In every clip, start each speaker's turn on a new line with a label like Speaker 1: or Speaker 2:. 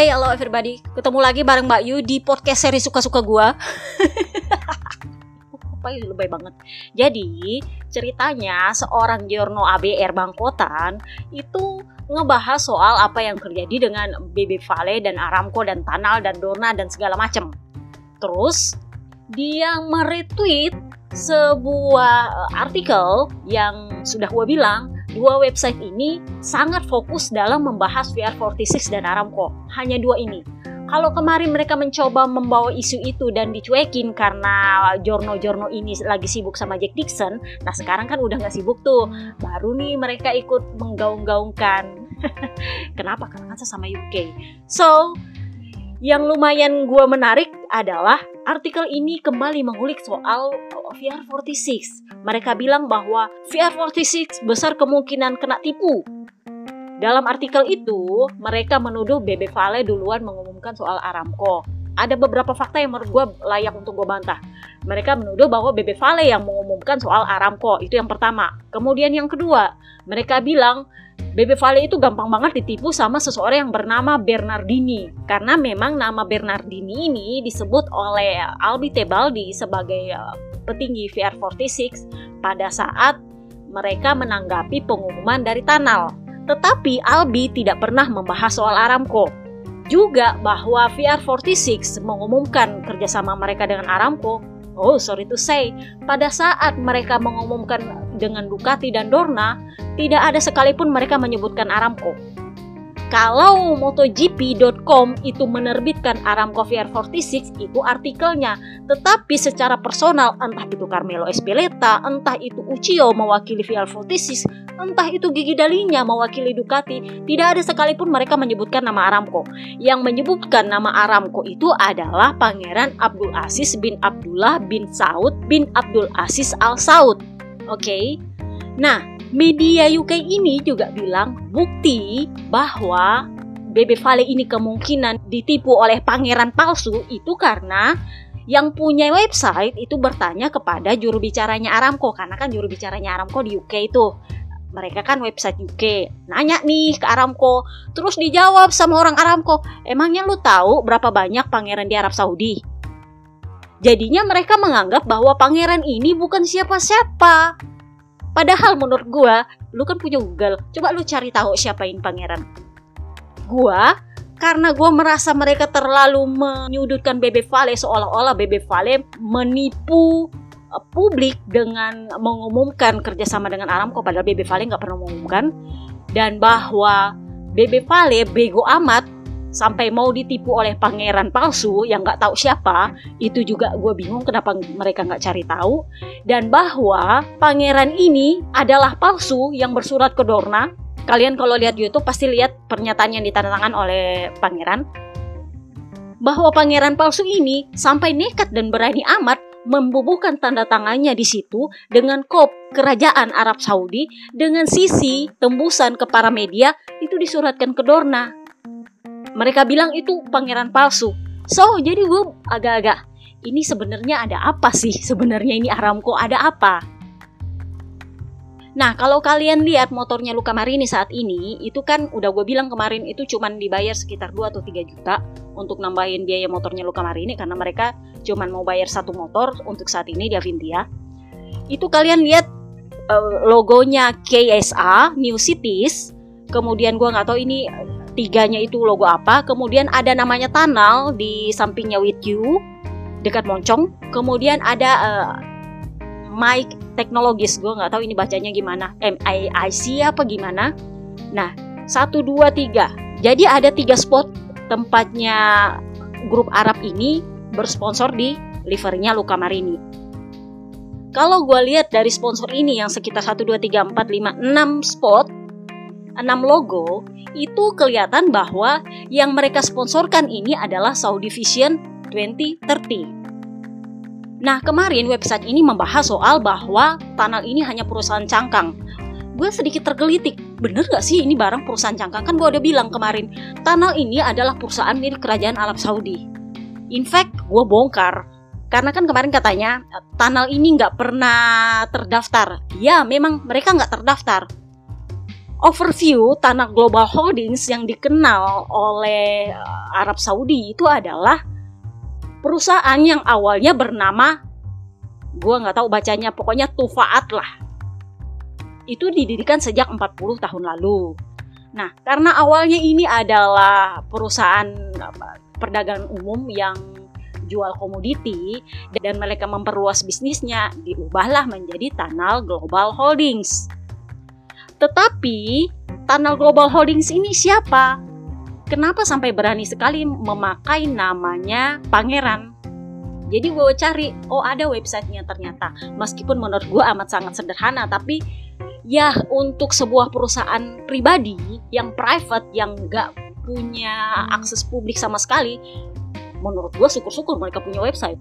Speaker 1: Hey, hello everybody. Ketemu lagi bareng Mbak Yu di podcast seri suka-suka gua. Apa ini lebay banget. Jadi, ceritanya seorang Giorno ABR Bangkotan itu ngebahas soal apa yang terjadi dengan BB Vale dan Aramco dan Tanal dan Dorna dan segala macem. Terus, dia meretweet sebuah eh, artikel yang sudah gue bilang dua website ini sangat fokus dalam membahas VR46 dan Aramco. Hanya dua ini. Kalau kemarin mereka mencoba membawa isu itu dan dicuekin karena Jorno-Jorno ini lagi sibuk sama Jack Dixon, nah sekarang kan udah nggak sibuk tuh. Baru nih mereka ikut menggaung-gaungkan. Kenapa? Karena kan sama UK. So, yang lumayan gue menarik adalah artikel ini kembali mengulik soal VR46. Mereka bilang bahwa VR46 besar kemungkinan kena tipu. Dalam artikel itu, mereka menuduh BB Vale duluan mengumumkan soal Aramco. Ada beberapa fakta yang menurut gue layak untuk gue bantah. Mereka menuduh bahwa BB Vale yang mengumumkan soal Aramco, itu yang pertama. Kemudian yang kedua, mereka bilang BB Vale itu gampang banget ditipu sama seseorang yang bernama Bernardini. Karena memang nama Bernardini ini disebut oleh Albi Tebaldi sebagai uh, petinggi VR46 pada saat mereka menanggapi pengumuman dari Tanal. Tetapi Albi tidak pernah membahas soal Aramco. Juga bahwa VR46 mengumumkan kerjasama mereka dengan Aramco. Oh, sorry to say, pada saat mereka mengumumkan dengan Ducati dan Dorna, tidak ada sekalipun mereka menyebutkan Aramco. Kalau MotoGP.com itu menerbitkan Aramco VR46 itu artikelnya, tetapi secara personal entah itu Carmelo Espeleta, entah itu Uchiyo mewakili VR46, entah itu Gigi Dalinya mewakili Ducati, tidak ada sekalipun mereka menyebutkan nama Aramco. Yang menyebutkan nama Aramco itu adalah Pangeran Abdul Aziz bin Abdullah bin Saud bin Abdul Aziz Al Saud. Oke. Okay? Nah, media UK ini juga bilang bukti bahwa BB Vale ini kemungkinan ditipu oleh pangeran palsu itu karena yang punya website itu bertanya kepada juru bicaranya Aramco karena kan juru bicaranya Aramco di UK itu. Mereka kan website UK nanya nih ke Aramco terus dijawab sama orang Aramco emangnya lu tahu berapa banyak pangeran di Arab Saudi? Jadinya mereka menganggap bahwa pangeran ini bukan siapa-siapa Padahal menurut gue, lu kan punya Google. Coba lu cari tahu siapa ini pangeran. Gua karena gue merasa mereka terlalu menyudutkan Bebe Vale seolah-olah Bebe Vale menipu uh, publik dengan mengumumkan kerjasama dengan Aramco padahal Bebe Vale nggak pernah mengumumkan dan bahwa Bebe Vale bego amat sampai mau ditipu oleh pangeran palsu yang nggak tahu siapa itu juga gue bingung kenapa mereka nggak cari tahu. Dan bahwa pangeran ini adalah palsu yang bersurat ke Dorna. Kalian kalau lihat YouTube pasti lihat pernyataan yang ditandatangan oleh pangeran. Bahwa pangeran palsu ini sampai nekat dan berani amat membubuhkan tanda tangannya di situ dengan kop kerajaan Arab Saudi dengan sisi tembusan ke para media itu disuratkan ke Dorna mereka bilang itu pangeran palsu. So, jadi gue agak-agak ini sebenarnya ada apa sih? Sebenarnya ini Aramco ada apa? Nah, kalau kalian lihat motornya Luka Marini saat ini, itu kan udah gue bilang kemarin itu cuman dibayar sekitar 2 atau 3 juta untuk nambahin biaya motornya Luka Marini karena mereka cuman mau bayar satu motor untuk saat ini di Avintia. Itu kalian lihat uh, logonya KSA New Cities, kemudian gue nggak tahu ini tiganya itu logo apa kemudian ada namanya Tanal di sampingnya with you dekat Moncong kemudian ada uh, Mike Teknologis gue nggak tahu ini bacanya gimana M I I C apa gimana. Nah satu dua tiga. Jadi ada tiga spot tempatnya grup Arab ini bersponsor di livernya Luka Marini. Kalau gue lihat dari sponsor ini yang sekitar 1, 2, 3, 4, 5, 6 spot 6 logo itu kelihatan bahwa yang mereka sponsorkan ini adalah Saudi Vision 2030. Nah, kemarin website ini membahas soal bahwa Tanal ini hanya perusahaan cangkang. Gue sedikit tergelitik, bener gak sih ini barang perusahaan cangkang? Kan gue udah bilang kemarin, Tanal ini adalah perusahaan milik kerajaan Arab Saudi. In fact, gue bongkar karena kan kemarin katanya Tanal ini nggak pernah terdaftar. Ya, memang mereka nggak terdaftar overview tanah global holdings yang dikenal oleh eh, Arab Saudi itu adalah perusahaan yang awalnya bernama gue nggak tahu bacanya pokoknya Tufaat lah. Itu didirikan sejak 40 tahun lalu. Nah karena awalnya ini adalah perusahaan perdagangan umum yang jual komoditi dan mereka memperluas bisnisnya diubahlah menjadi Tanal Global Holdings tetapi Tunnel Global Holdings ini siapa? Kenapa sampai berani sekali memakai namanya Pangeran? Jadi gue cari, oh ada websitenya ternyata. Meskipun menurut gue amat sangat sederhana, tapi ya untuk sebuah perusahaan pribadi yang private yang nggak punya akses publik sama sekali, menurut gue syukur-syukur mereka punya website.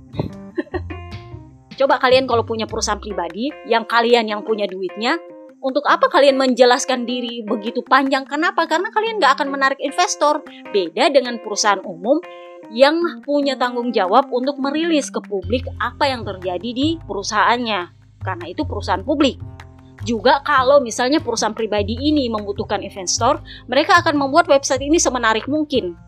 Speaker 1: Coba kalian kalau punya perusahaan pribadi, yang kalian yang punya duitnya, untuk apa kalian menjelaskan diri begitu panjang? Kenapa? Karena kalian nggak akan menarik investor. Beda dengan perusahaan umum yang punya tanggung jawab untuk merilis ke publik apa yang terjadi di perusahaannya. Karena itu perusahaan publik. Juga kalau misalnya perusahaan pribadi ini membutuhkan investor, mereka akan membuat website ini semenarik mungkin.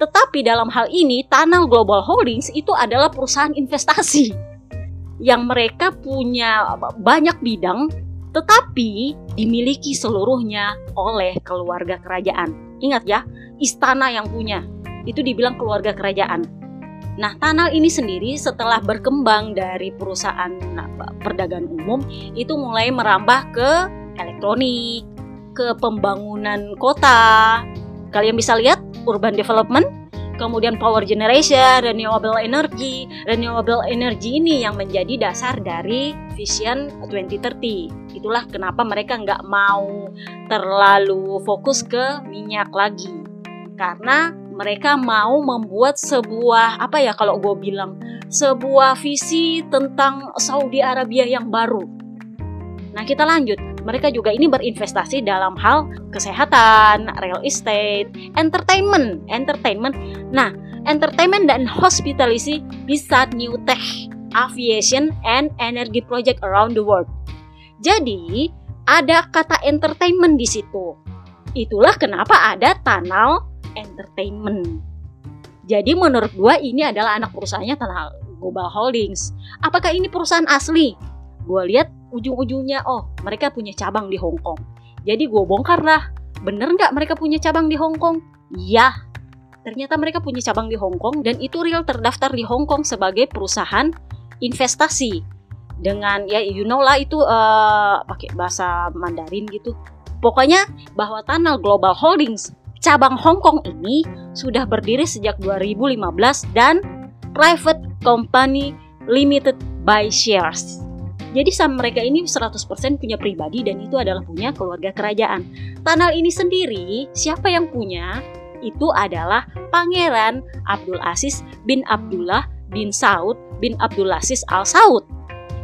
Speaker 1: Tetapi dalam hal ini, Tanah Global Holdings itu adalah perusahaan investasi yang mereka punya banyak bidang tetapi dimiliki seluruhnya oleh keluarga kerajaan. Ingat ya, istana yang punya itu dibilang keluarga kerajaan. Nah, Tanal ini sendiri setelah berkembang dari perusahaan perdagangan umum itu mulai merambah ke elektronik, ke pembangunan kota. Kalian bisa lihat urban development kemudian power generation, renewable energy. Renewable energy ini yang menjadi dasar dari Vision 2030. Itulah kenapa mereka nggak mau terlalu fokus ke minyak lagi. Karena mereka mau membuat sebuah, apa ya kalau gue bilang, sebuah visi tentang Saudi Arabia yang baru. Nah kita lanjut, mereka juga ini berinvestasi dalam hal kesehatan, real estate, entertainment, entertainment. Nah, entertainment dan hospitality bisa new tech, aviation, and energy project around the world. Jadi, ada kata entertainment di situ. Itulah kenapa ada Tanal Entertainment. Jadi menurut gua ini adalah anak perusahaannya Tanal Global Holdings. Apakah ini perusahaan asli? Gue lihat ujung-ujungnya oh mereka punya cabang di Hong Kong. Jadi gue bongkar lah, bener nggak mereka punya cabang di Hong Kong? Iya, ternyata mereka punya cabang di Hong Kong dan itu real terdaftar di Hong Kong sebagai perusahaan investasi dengan ya you know lah itu uh, pakai bahasa Mandarin gitu. Pokoknya bahwa Tanah Global Holdings cabang Hong Kong ini sudah berdiri sejak 2015 dan private company limited by shares. Jadi saham mereka ini 100% punya pribadi dan itu adalah punya keluarga kerajaan. Tanah ini sendiri, siapa yang punya? Itu adalah Pangeran Abdul Aziz bin Abdullah bin Saud bin Abdul Aziz Al Saud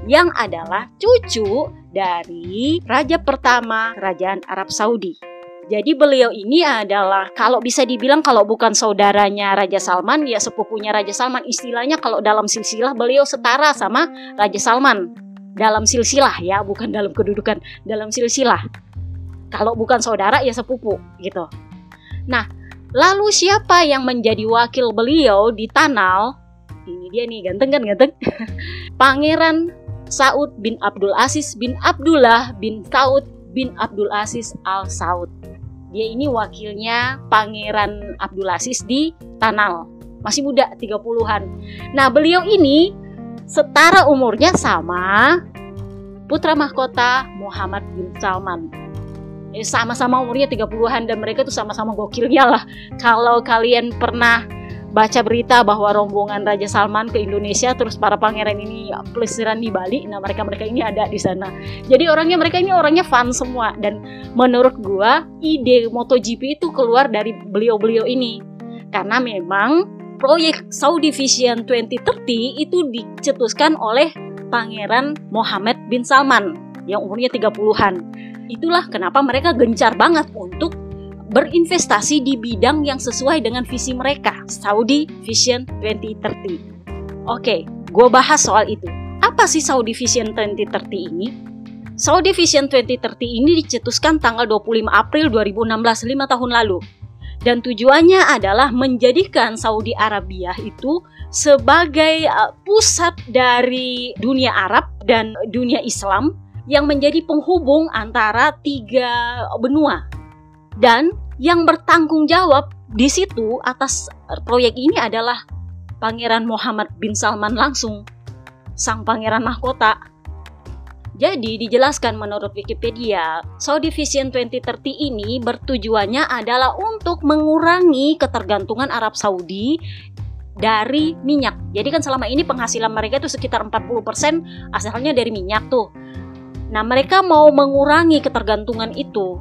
Speaker 1: yang adalah cucu dari raja pertama kerajaan Arab Saudi. Jadi beliau ini adalah kalau bisa dibilang kalau bukan saudaranya Raja Salman ya sepupunya Raja Salman istilahnya kalau dalam silsilah beliau setara sama Raja Salman dalam silsilah ya, bukan dalam kedudukan, dalam silsilah. Kalau bukan saudara ya sepupu gitu. Nah, lalu siapa yang menjadi wakil beliau di Tanal? Ini dia nih, ganteng kan ganteng? Pangeran Saud bin Abdul Aziz bin Abdullah bin Saud bin Abdul Aziz Al Saud. Dia ini wakilnya Pangeran Abdul Aziz di Tanal. Masih muda, 30-an. Nah, beliau ini setara umurnya sama putra mahkota Muhammad bin Salman. Sama-sama umurnya 30-an dan mereka tuh sama-sama gokilnya lah. Kalau kalian pernah baca berita bahwa rombongan Raja Salman ke Indonesia terus para pangeran ini pelesiran di Bali nah mereka mereka ini ada di sana jadi orangnya mereka ini orangnya fun semua dan menurut gua ide MotoGP itu keluar dari beliau-beliau ini karena memang proyek Saudi Vision 2030 itu dicetuskan oleh Pangeran Mohammed bin Salman yang umurnya 30-an. Itulah kenapa mereka gencar banget untuk berinvestasi di bidang yang sesuai dengan visi mereka, Saudi Vision 2030. Oke, gue bahas soal itu. Apa sih Saudi Vision 2030 ini? Saudi Vision 2030 ini dicetuskan tanggal 25 April 2016, 5 tahun lalu. Dan tujuannya adalah menjadikan Saudi Arabia itu sebagai uh, pusat dari dunia Arab dan dunia Islam yang menjadi penghubung antara tiga benua. Dan yang bertanggung jawab di situ atas proyek ini adalah Pangeran Muhammad bin Salman langsung, sang pangeran mahkota jadi dijelaskan menurut Wikipedia, Saudi Vision 2030 ini bertujuannya adalah untuk mengurangi ketergantungan Arab Saudi dari minyak. Jadi kan selama ini penghasilan mereka itu sekitar 40% asalnya dari minyak tuh. Nah, mereka mau mengurangi ketergantungan itu.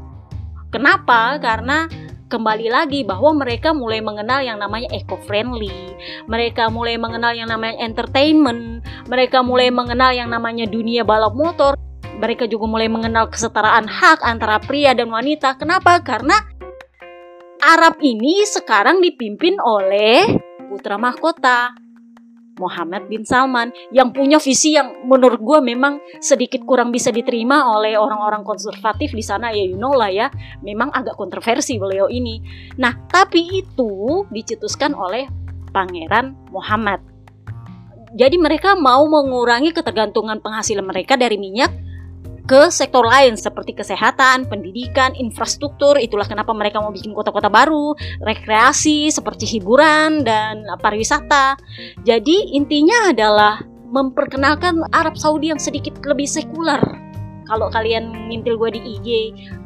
Speaker 1: Kenapa? Karena kembali lagi bahwa mereka mulai mengenal yang namanya eco-friendly, mereka mulai mengenal yang namanya entertainment, mereka mulai mengenal yang namanya dunia balap motor, mereka juga mulai mengenal kesetaraan hak antara pria dan wanita. Kenapa? Karena Arab ini sekarang dipimpin oleh putra mahkota. Muhammad bin Salman yang punya visi yang menurut gue memang sedikit kurang bisa diterima oleh orang-orang konservatif di sana ya you know lah ya. Memang agak kontroversi beliau ini. Nah tapi itu dicetuskan oleh Pangeran Muhammad. Jadi mereka mau mengurangi ketergantungan penghasilan mereka dari minyak ke sektor lain seperti kesehatan, pendidikan, infrastruktur. Itulah kenapa mereka mau bikin kota-kota baru, rekreasi seperti hiburan dan pariwisata. Jadi intinya adalah memperkenalkan Arab Saudi yang sedikit lebih sekuler. Kalau kalian ngintil gue di IG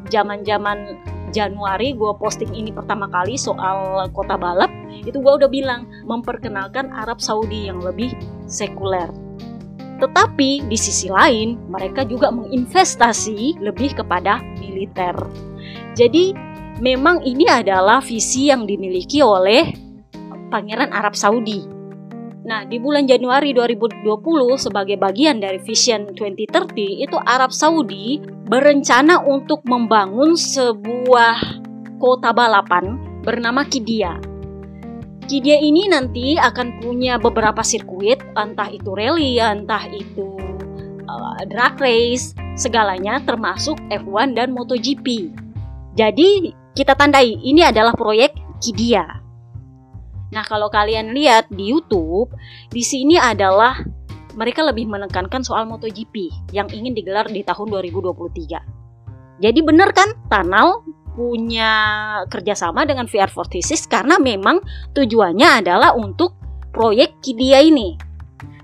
Speaker 1: zaman-zaman Januari gue posting ini pertama kali soal kota balap itu gue udah bilang memperkenalkan Arab Saudi yang lebih sekuler tetapi di sisi lain, mereka juga menginvestasi lebih kepada militer. Jadi, memang ini adalah visi yang dimiliki oleh Pangeran Arab Saudi. Nah, di bulan Januari 2020 sebagai bagian dari Vision 2030 itu Arab Saudi berencana untuk membangun sebuah kota balapan bernama Kidia Kidia ini nanti akan punya beberapa sirkuit, entah itu rally, entah itu uh, drag race, segalanya termasuk F1 dan MotoGP. Jadi kita tandai ini adalah proyek Kidia. Nah kalau kalian lihat di YouTube, di sini adalah mereka lebih menekankan soal MotoGP yang ingin digelar di tahun 2023. Jadi benar kan, Tanal punya kerjasama dengan VR46 karena memang tujuannya adalah untuk proyek Kidia ini.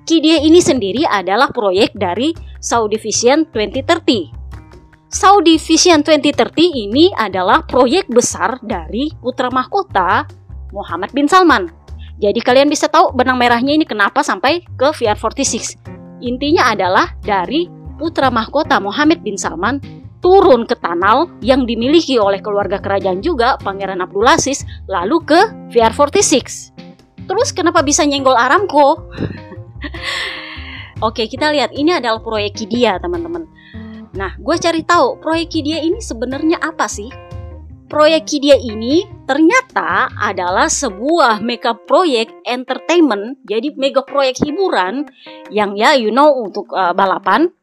Speaker 1: Kidia ini sendiri adalah proyek dari Saudi Vision 2030. Saudi Vision 2030 ini adalah proyek besar dari putra mahkota Muhammad bin Salman. Jadi kalian bisa tahu benang merahnya ini kenapa sampai ke VR46. Intinya adalah dari putra mahkota Muhammad bin Salman turun ke Tanal yang dimiliki oleh keluarga kerajaan juga Pangeran Abdulaziz lalu ke VR46. Terus kenapa bisa nyenggol Aramco? Oke, kita lihat ini adalah proyek Kidia, teman-teman. Nah, gue cari tahu proyek Kidia ini sebenarnya apa sih? Proyek Kidia ini ternyata adalah sebuah mega proyek entertainment, jadi mega proyek hiburan yang ya you know untuk uh, balapan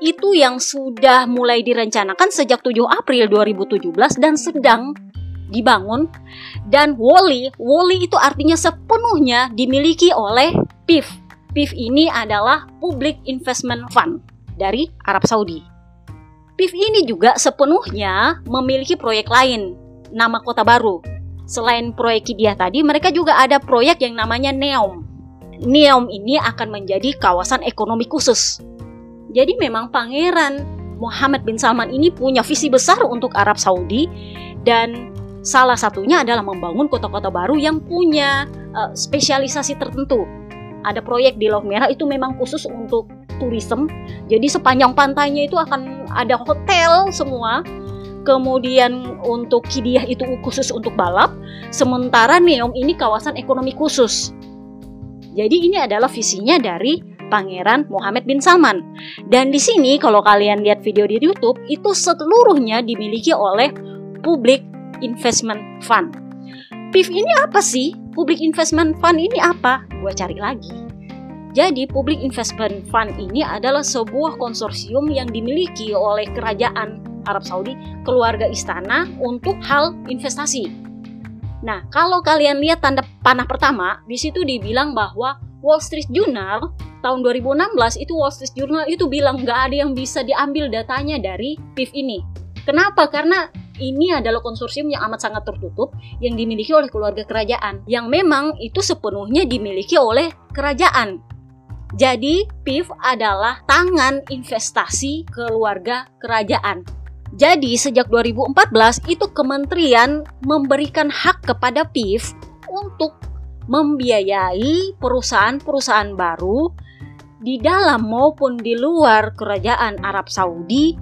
Speaker 1: itu yang sudah mulai direncanakan sejak 7 April 2017 dan sedang dibangun dan Woli, Woli itu artinya sepenuhnya dimiliki oleh PIF. PIF ini adalah Public Investment Fund dari Arab Saudi. PIF ini juga sepenuhnya memiliki proyek lain, nama kota baru. Selain proyek Kidia tadi, mereka juga ada proyek yang namanya NEOM. NEOM ini akan menjadi kawasan ekonomi khusus jadi memang Pangeran Muhammad bin Salman ini punya visi besar untuk Arab Saudi dan salah satunya adalah membangun kota-kota baru yang punya uh, spesialisasi tertentu. Ada proyek di Laut Merah itu memang khusus untuk turisme. Jadi sepanjang pantainya itu akan ada hotel semua. Kemudian untuk Kidiah itu khusus untuk balap. Sementara Neom ini kawasan ekonomi khusus. Jadi ini adalah visinya dari Pangeran Muhammad bin Salman. Dan di sini kalau kalian lihat video di YouTube itu seluruhnya dimiliki oleh Public Investment Fund. PIF ini apa sih? Public Investment Fund ini apa? Gue cari lagi. Jadi Public Investment Fund ini adalah sebuah konsorsium yang dimiliki oleh kerajaan Arab Saudi, keluarga istana untuk hal investasi. Nah, kalau kalian lihat tanda panah pertama, di situ dibilang bahwa Wall Street Journal tahun 2016 itu Wall Street Journal itu bilang nggak ada yang bisa diambil datanya dari PIF ini. Kenapa? Karena ini adalah konsorsium yang amat sangat tertutup yang dimiliki oleh keluarga kerajaan yang memang itu sepenuhnya dimiliki oleh kerajaan. Jadi PIF adalah tangan investasi keluarga kerajaan. Jadi sejak 2014 itu kementerian memberikan hak kepada PIF untuk membiayai perusahaan-perusahaan baru di dalam maupun di luar kerajaan Arab Saudi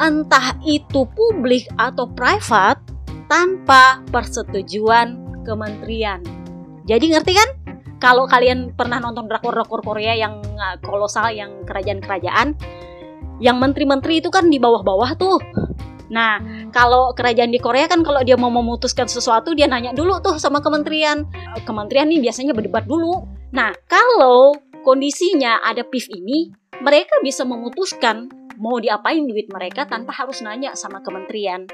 Speaker 1: entah itu publik atau private tanpa persetujuan kementerian. Jadi ngerti kan? Kalau kalian pernah nonton drakor-drakor Korea yang uh, kolosal yang kerajaan-kerajaan yang menteri-menteri itu kan di bawah-bawah tuh. Nah, kalau kerajaan di Korea kan kalau dia mau memutuskan sesuatu dia nanya dulu tuh sama kementerian. Kementerian nih biasanya berdebat dulu. Nah, kalau kondisinya ada PIF ini, mereka bisa memutuskan mau diapain duit mereka tanpa harus nanya sama kementerian.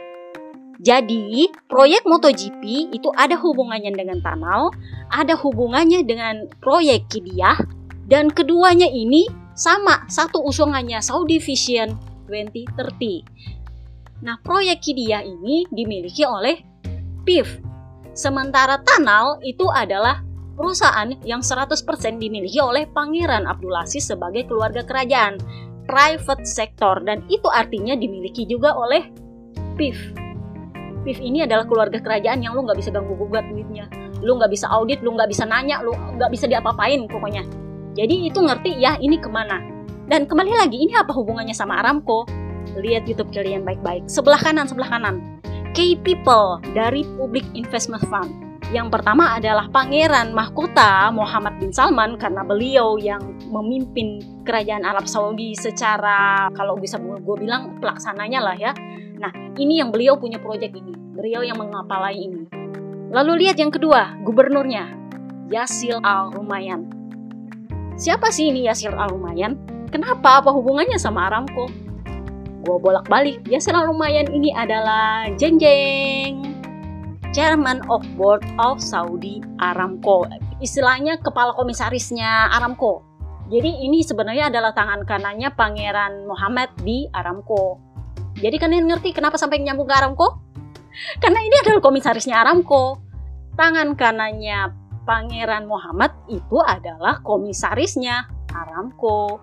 Speaker 1: Jadi, proyek MotoGP itu ada hubungannya dengan Tanal, ada hubungannya dengan proyek Kidiah, dan keduanya ini sama satu usungannya Saudi Vision 2030. Nah, proyek Kidiah ini dimiliki oleh PIF. Sementara Tanal itu adalah perusahaan yang 100% dimiliki oleh Pangeran Abdulaziz sebagai keluarga kerajaan private sector dan itu artinya dimiliki juga oleh PIF. PIF ini adalah keluarga kerajaan yang lu nggak bisa ganggu gugat duitnya. Lu nggak bisa audit, lu nggak bisa nanya, lu nggak bisa diapa-apain pokoknya. Jadi itu ngerti ya ini ke mana. Dan kembali lagi ini apa hubungannya sama Aramco? Lihat YouTube kalian baik-baik. Sebelah kanan, sebelah kanan. Key people dari Public Investment Fund yang pertama adalah Pangeran Mahkota Muhammad bin Salman karena beliau yang memimpin kerajaan Arab Saudi secara kalau bisa gue bilang pelaksananya lah ya. Nah ini yang beliau punya proyek ini, beliau yang mengapalai ini. Lalu lihat yang kedua, gubernurnya Yasil Al Rumayan. Siapa sih ini Yasil Al Rumayan? Kenapa? Apa hubungannya sama Aramco? Gue bolak-balik, Yasil Al Rumayan ini adalah jeng jeng Chairman of Board of Saudi Aramco. Istilahnya kepala komisarisnya Aramco. Jadi ini sebenarnya adalah tangan kanannya Pangeran Muhammad di Aramco. Jadi kalian ngerti kenapa sampai nyambung ke Aramco? Karena ini adalah komisarisnya Aramco. Tangan kanannya Pangeran Muhammad itu adalah komisarisnya Aramco.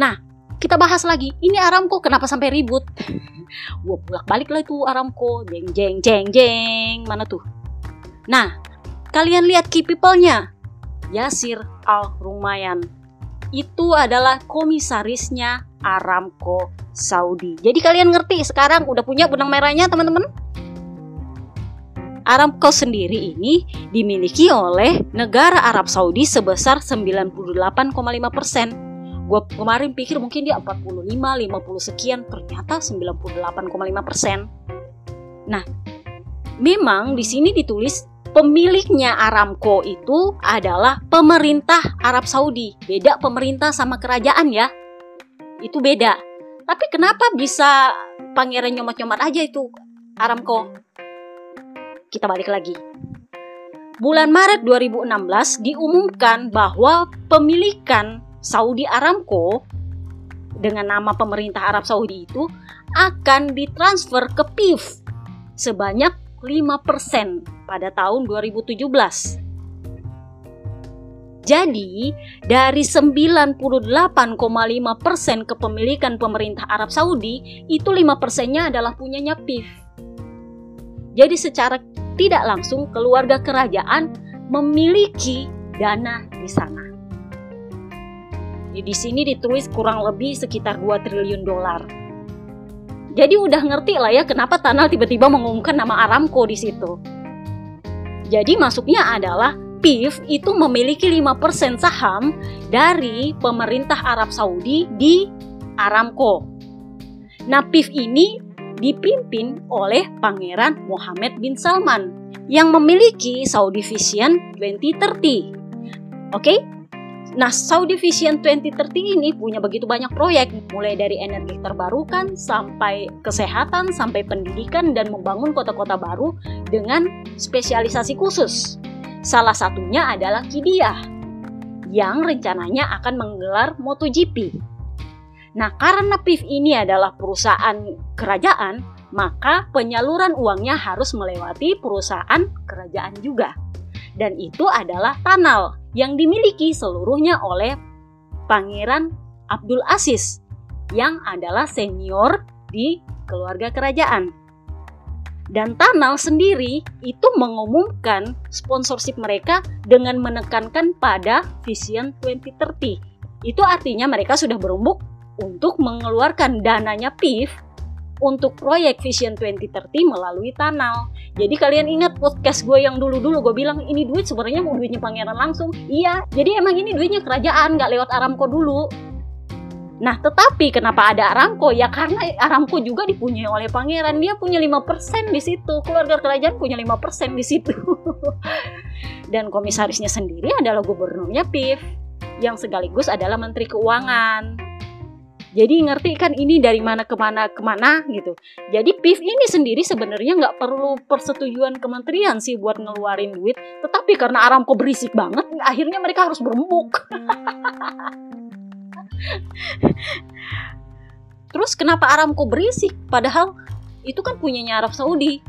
Speaker 1: Nah, kita bahas lagi. Ini Aramco kenapa sampai ribut? Gue bolak balik lah itu Aramco. Jeng jeng jeng jeng. Mana tuh? Nah kalian lihat key people-nya. Yasir Al Rumayan. Itu adalah komisarisnya Aramco Saudi. Jadi kalian ngerti sekarang udah punya benang merahnya teman-teman? Aramco sendiri ini dimiliki oleh negara Arab Saudi sebesar 98,5 persen gue kemarin pikir mungkin dia 45, 50 sekian, ternyata 98,5 persen. Nah, memang di sini ditulis pemiliknya Aramco itu adalah pemerintah Arab Saudi. Beda pemerintah sama kerajaan ya. Itu beda. Tapi kenapa bisa pangeran nyomot-nyomot aja itu Aramco? Kita balik lagi. Bulan Maret 2016 diumumkan bahwa pemilikan Saudi Aramco dengan nama pemerintah Arab Saudi itu akan ditransfer ke PIF sebanyak 5% pada tahun 2017. Jadi, dari 98,5% persen kepemilikan pemerintah Arab Saudi, itu 5 persennya adalah punyanya PIF. Jadi secara tidak langsung keluarga kerajaan memiliki dana di sana. Di sini ditulis kurang lebih sekitar 2 triliun dolar. Jadi udah ngerti lah ya kenapa Tanal tiba-tiba mengumumkan nama Aramco di situ. Jadi masuknya adalah PIF itu memiliki 5% saham dari pemerintah Arab Saudi di Aramco. Nah, PIF ini dipimpin oleh Pangeran Mohammed bin Salman yang memiliki Saudi Vision 2030. Oke? Nah, Saudi Vision 2030 ini punya begitu banyak proyek, mulai dari energi terbarukan sampai kesehatan, sampai pendidikan dan membangun kota-kota baru dengan spesialisasi khusus. Salah satunya adalah Kidia yang rencananya akan menggelar MotoGP. Nah, karena PIF ini adalah perusahaan kerajaan, maka penyaluran uangnya harus melewati perusahaan kerajaan juga. Dan itu adalah Tanal yang dimiliki seluruhnya oleh Pangeran Abdul Aziz yang adalah senior di keluarga kerajaan. Dan Tanal sendiri itu mengumumkan sponsorship mereka dengan menekankan pada Vision 2030. Itu artinya mereka sudah berumbuk untuk mengeluarkan dananya PIF untuk proyek Vision 2030 melalui Tanal. Jadi kalian ingat podcast gue yang dulu-dulu gue bilang ini duit sebenarnya mau duitnya pangeran langsung. Iya, jadi emang ini duitnya kerajaan nggak lewat Aramco dulu. Nah, tetapi kenapa ada Aramco? Ya karena Aramco juga dipunyai oleh pangeran. Dia punya 5% di situ. Keluarga kerajaan punya 5% di situ. Dan komisarisnya sendiri adalah gubernurnya PIF yang sekaligus adalah menteri keuangan. Jadi ngerti kan ini dari mana ke mana ke mana gitu. Jadi PIF ini sendiri sebenarnya nggak perlu persetujuan kementerian sih buat ngeluarin duit. Tetapi karena Aramco berisik banget, akhirnya mereka harus berembuk. Terus kenapa Aramco berisik? Padahal itu kan punyanya Arab Saudi.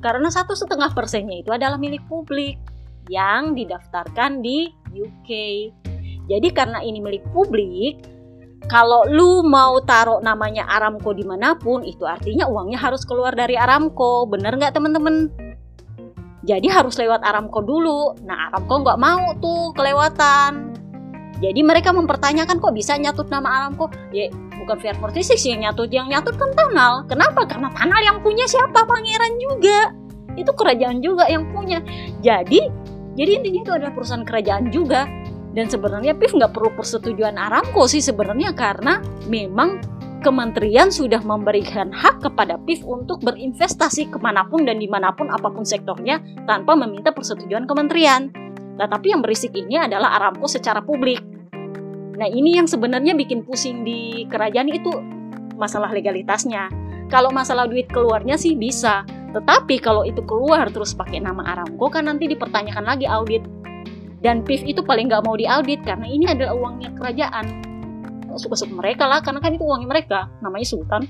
Speaker 1: Karena satu setengah persennya itu adalah milik publik yang didaftarkan di UK. Jadi karena ini milik publik, kalau lu mau taruh namanya Aramco di mana pun, itu artinya uangnya harus keluar dari Aramco. Bener nggak temen-temen? Jadi harus lewat Aramco dulu. Nah Aramco nggak mau tuh kelewatan. Jadi mereka mempertanyakan kok bisa nyatut nama Aramco? Ya bukan VR46 yang nyatut, yang nyatut kan Tanal. Kenapa? Karena Tanal yang punya siapa? Pangeran juga. Itu kerajaan juga yang punya. Jadi, jadi intinya itu adalah perusahaan kerajaan juga dan sebenarnya PIF nggak perlu persetujuan Aramco sih sebenarnya karena memang kementerian sudah memberikan hak kepada PIF untuk berinvestasi ke mana pun dan di mana pun apa pun sektornya tanpa meminta persetujuan kementerian. Nah, tapi yang berisik ini adalah Aramco secara publik. Nah, ini yang sebenarnya bikin pusing di kerajaan itu masalah legalitasnya. Kalau masalah duit keluarnya sih bisa, tetapi kalau itu keluar terus pakai nama Aramco kan nanti dipertanyakan lagi audit dan PIF itu paling nggak mau diaudit karena ini adalah uangnya kerajaan. Suka-suka mereka lah karena kan itu uangnya mereka namanya sultan.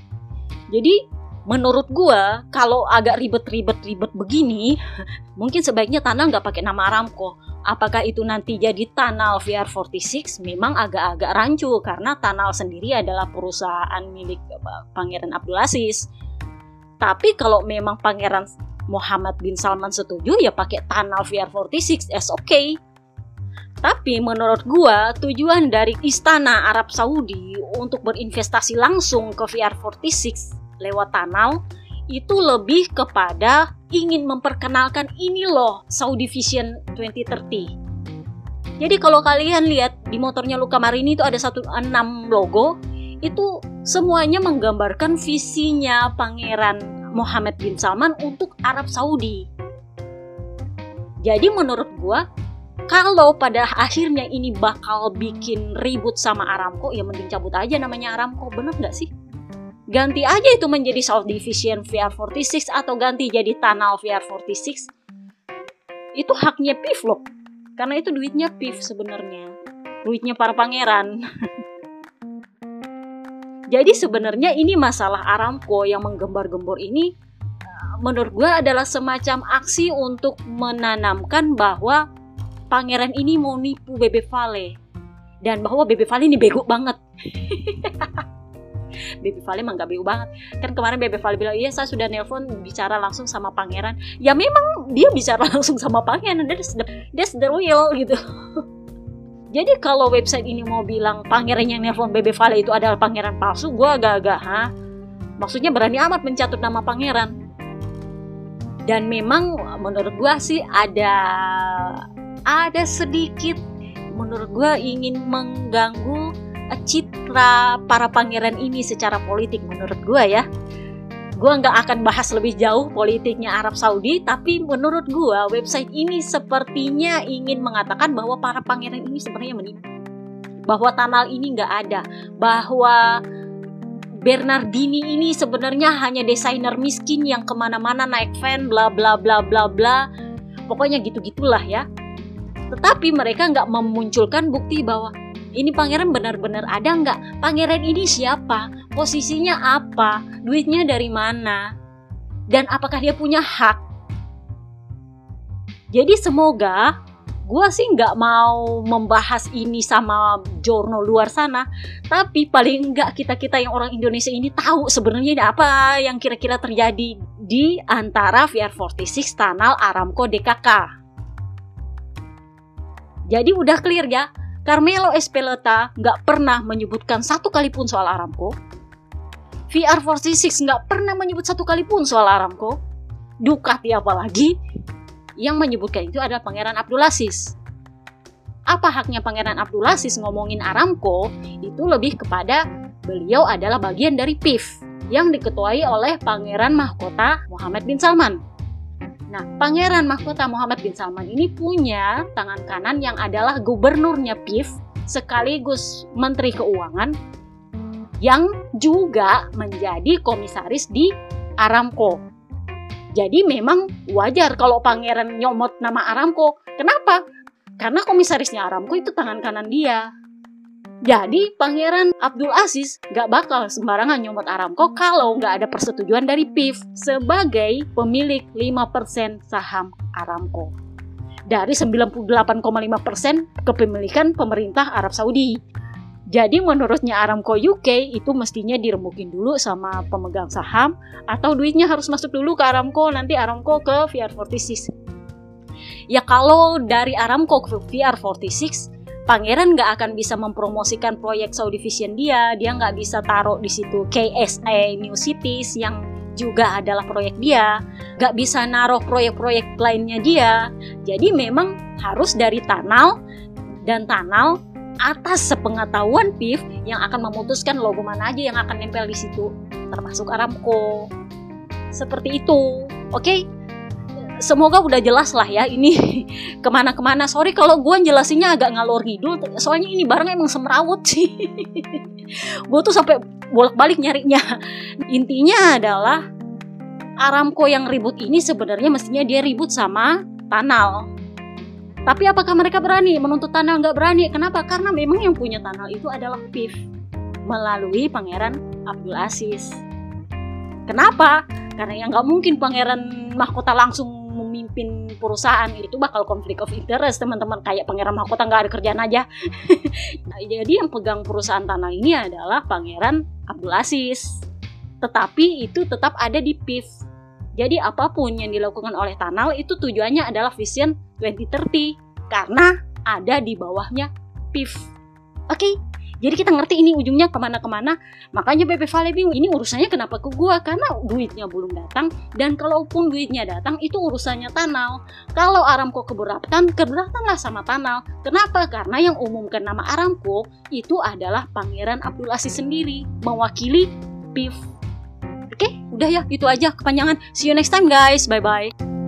Speaker 1: Jadi menurut gua kalau agak ribet-ribet-ribet begini mungkin sebaiknya tanah nggak pakai nama Aramco. Apakah itu nanti jadi Tanal VR46 memang agak-agak rancu karena Tanal sendiri adalah perusahaan milik Pangeran Abdul Aziz. Tapi kalau memang Pangeran Muhammad bin Salman setuju ya pakai Tanal VR46 as okay tapi menurut gua tujuan dari istana Arab Saudi untuk berinvestasi langsung ke VR46 lewat Tanal itu lebih kepada ingin memperkenalkan ini loh Saudi Vision 2030. Jadi kalau kalian lihat di motornya Luka Marini itu ada satu enam logo, itu semuanya menggambarkan visinya Pangeran Muhammad bin Salman untuk Arab Saudi. Jadi menurut gua kalau pada akhirnya ini bakal bikin ribut sama Aramco, ya mending cabut aja namanya Aramco, bener nggak sih? Ganti aja itu menjadi South Division VR46 atau ganti jadi Tanal VR46. Itu haknya PIF loh. Karena itu duitnya PIF sebenarnya. Duitnya para pangeran. Jadi sebenarnya ini masalah Aramco yang menggembar-gembor ini menurut gue adalah semacam aksi untuk menanamkan bahwa pangeran ini mau nipu Bebe Vale dan bahwa Bebe Vale ini bego banget. Bebe Vale emang gak bego banget. Kan kemarin Bebe Vale bilang, iya saya sudah nelpon bicara langsung sama pangeran. Ya memang dia bicara langsung sama pangeran. That's the, that's the real gitu. Jadi kalau website ini mau bilang pangeran yang nelpon Bebe Vale itu adalah pangeran palsu, gue agak-agak, ha? Maksudnya berani amat mencatut nama pangeran. Dan memang menurut gue sih ada ada sedikit menurut gue ingin mengganggu citra para pangeran ini secara politik menurut gue ya gue nggak akan bahas lebih jauh politiknya Arab Saudi tapi menurut gue website ini sepertinya ingin mengatakan bahwa para pangeran ini sebenarnya menipu bahwa Tanal ini nggak ada, bahwa Bernardini ini sebenarnya hanya desainer miskin yang ke mana-mana naik van, bla bla bla bla bla. Pokoknya gitu-gitulah ya. Tetapi mereka nggak memunculkan bukti bahwa ini pangeran benar-benar ada nggak? Pangeran ini siapa? Posisinya apa? Duitnya dari mana? Dan apakah dia punya hak? Jadi semoga gue sih nggak mau membahas ini sama jurnal luar sana tapi paling nggak kita kita yang orang Indonesia ini tahu sebenarnya apa yang kira-kira terjadi di antara VR46 Tanal Aramco DKK jadi udah clear ya Carmelo Espeleta nggak pernah menyebutkan satu kali pun soal Aramco VR46 nggak pernah menyebut satu kali pun soal Aramco Ducati apalagi yang menyebutkan itu adalah Pangeran Abdulaziz. Apa haknya Pangeran Abdulaziz ngomongin Aramco? Itu lebih kepada beliau adalah bagian dari PIF yang diketuai oleh Pangeran Mahkota Muhammad bin Salman. Nah, Pangeran Mahkota Muhammad bin Salman ini punya tangan kanan yang adalah gubernurnya PIF sekaligus Menteri Keuangan yang juga menjadi komisaris di Aramco. Jadi memang wajar kalau pangeran nyomot nama Aramco. Kenapa? Karena komisarisnya Aramco itu tangan kanan dia. Jadi pangeran Abdul Aziz gak bakal sembarangan nyomot Aramco kalau gak ada persetujuan dari PIF sebagai pemilik 5% saham Aramco. Dari 98,5% kepemilikan pemerintah Arab Saudi. Jadi menurutnya Aramco UK itu mestinya diremukin dulu sama pemegang saham atau duitnya harus masuk dulu ke Aramco nanti Aramco ke VR46. Ya kalau dari Aramco ke VR46 Pangeran nggak akan bisa mempromosikan proyek Saudi Vision dia, dia nggak bisa taruh di situ KSA New Cities yang juga adalah proyek dia, nggak bisa naruh proyek-proyek lainnya dia. Jadi memang harus dari Tanal dan Tanal atas sepengetahuan PIF yang akan memutuskan logo mana aja yang akan nempel di situ, termasuk Aramco. Seperti itu, oke? Okay? Semoga udah jelas lah ya ini ke mana-kemana. Sorry kalau gue jelasinnya agak ngalor ngidul, soalnya ini barang emang semrawut sih. gue tuh sampai bolak-balik nyarinya. Intinya adalah Aramco yang ribut ini sebenarnya mestinya dia ribut sama Tanal tapi apakah mereka berani menuntut tanah? Nggak berani. Kenapa? Karena memang yang punya tanah itu adalah PIF melalui Pangeran Abdul Aziz. Kenapa? Karena yang nggak mungkin Pangeran Mahkota langsung memimpin perusahaan itu bakal konflik of interest teman-teman kayak Pangeran Mahkota nggak ada kerjaan aja. nah, jadi yang pegang perusahaan tanah ini adalah Pangeran Abdul Aziz. Tetapi itu tetap ada di PIF jadi apa pun yang dilakukan oleh Tanal itu tujuannya adalah Vision 2030 karena ada di bawahnya PIF. Oke, okay? Jadi kita ngerti ini ujungnya ke mana-kemana. Makanya BP Vale bingung ini urusannya kenapa ke gua karena duitnya belum datang dan kalaupun duitnya datang itu urusannya Tanal. Kalau Aramco keberatan, keberatanlah sama Tanal. Kenapa? Karena yang umumkan nama Aramco itu adalah Pangeran Abdul Aziz sendiri mewakili PIF. Udah ya, itu aja kepanjangan. See you next time guys. Bye bye.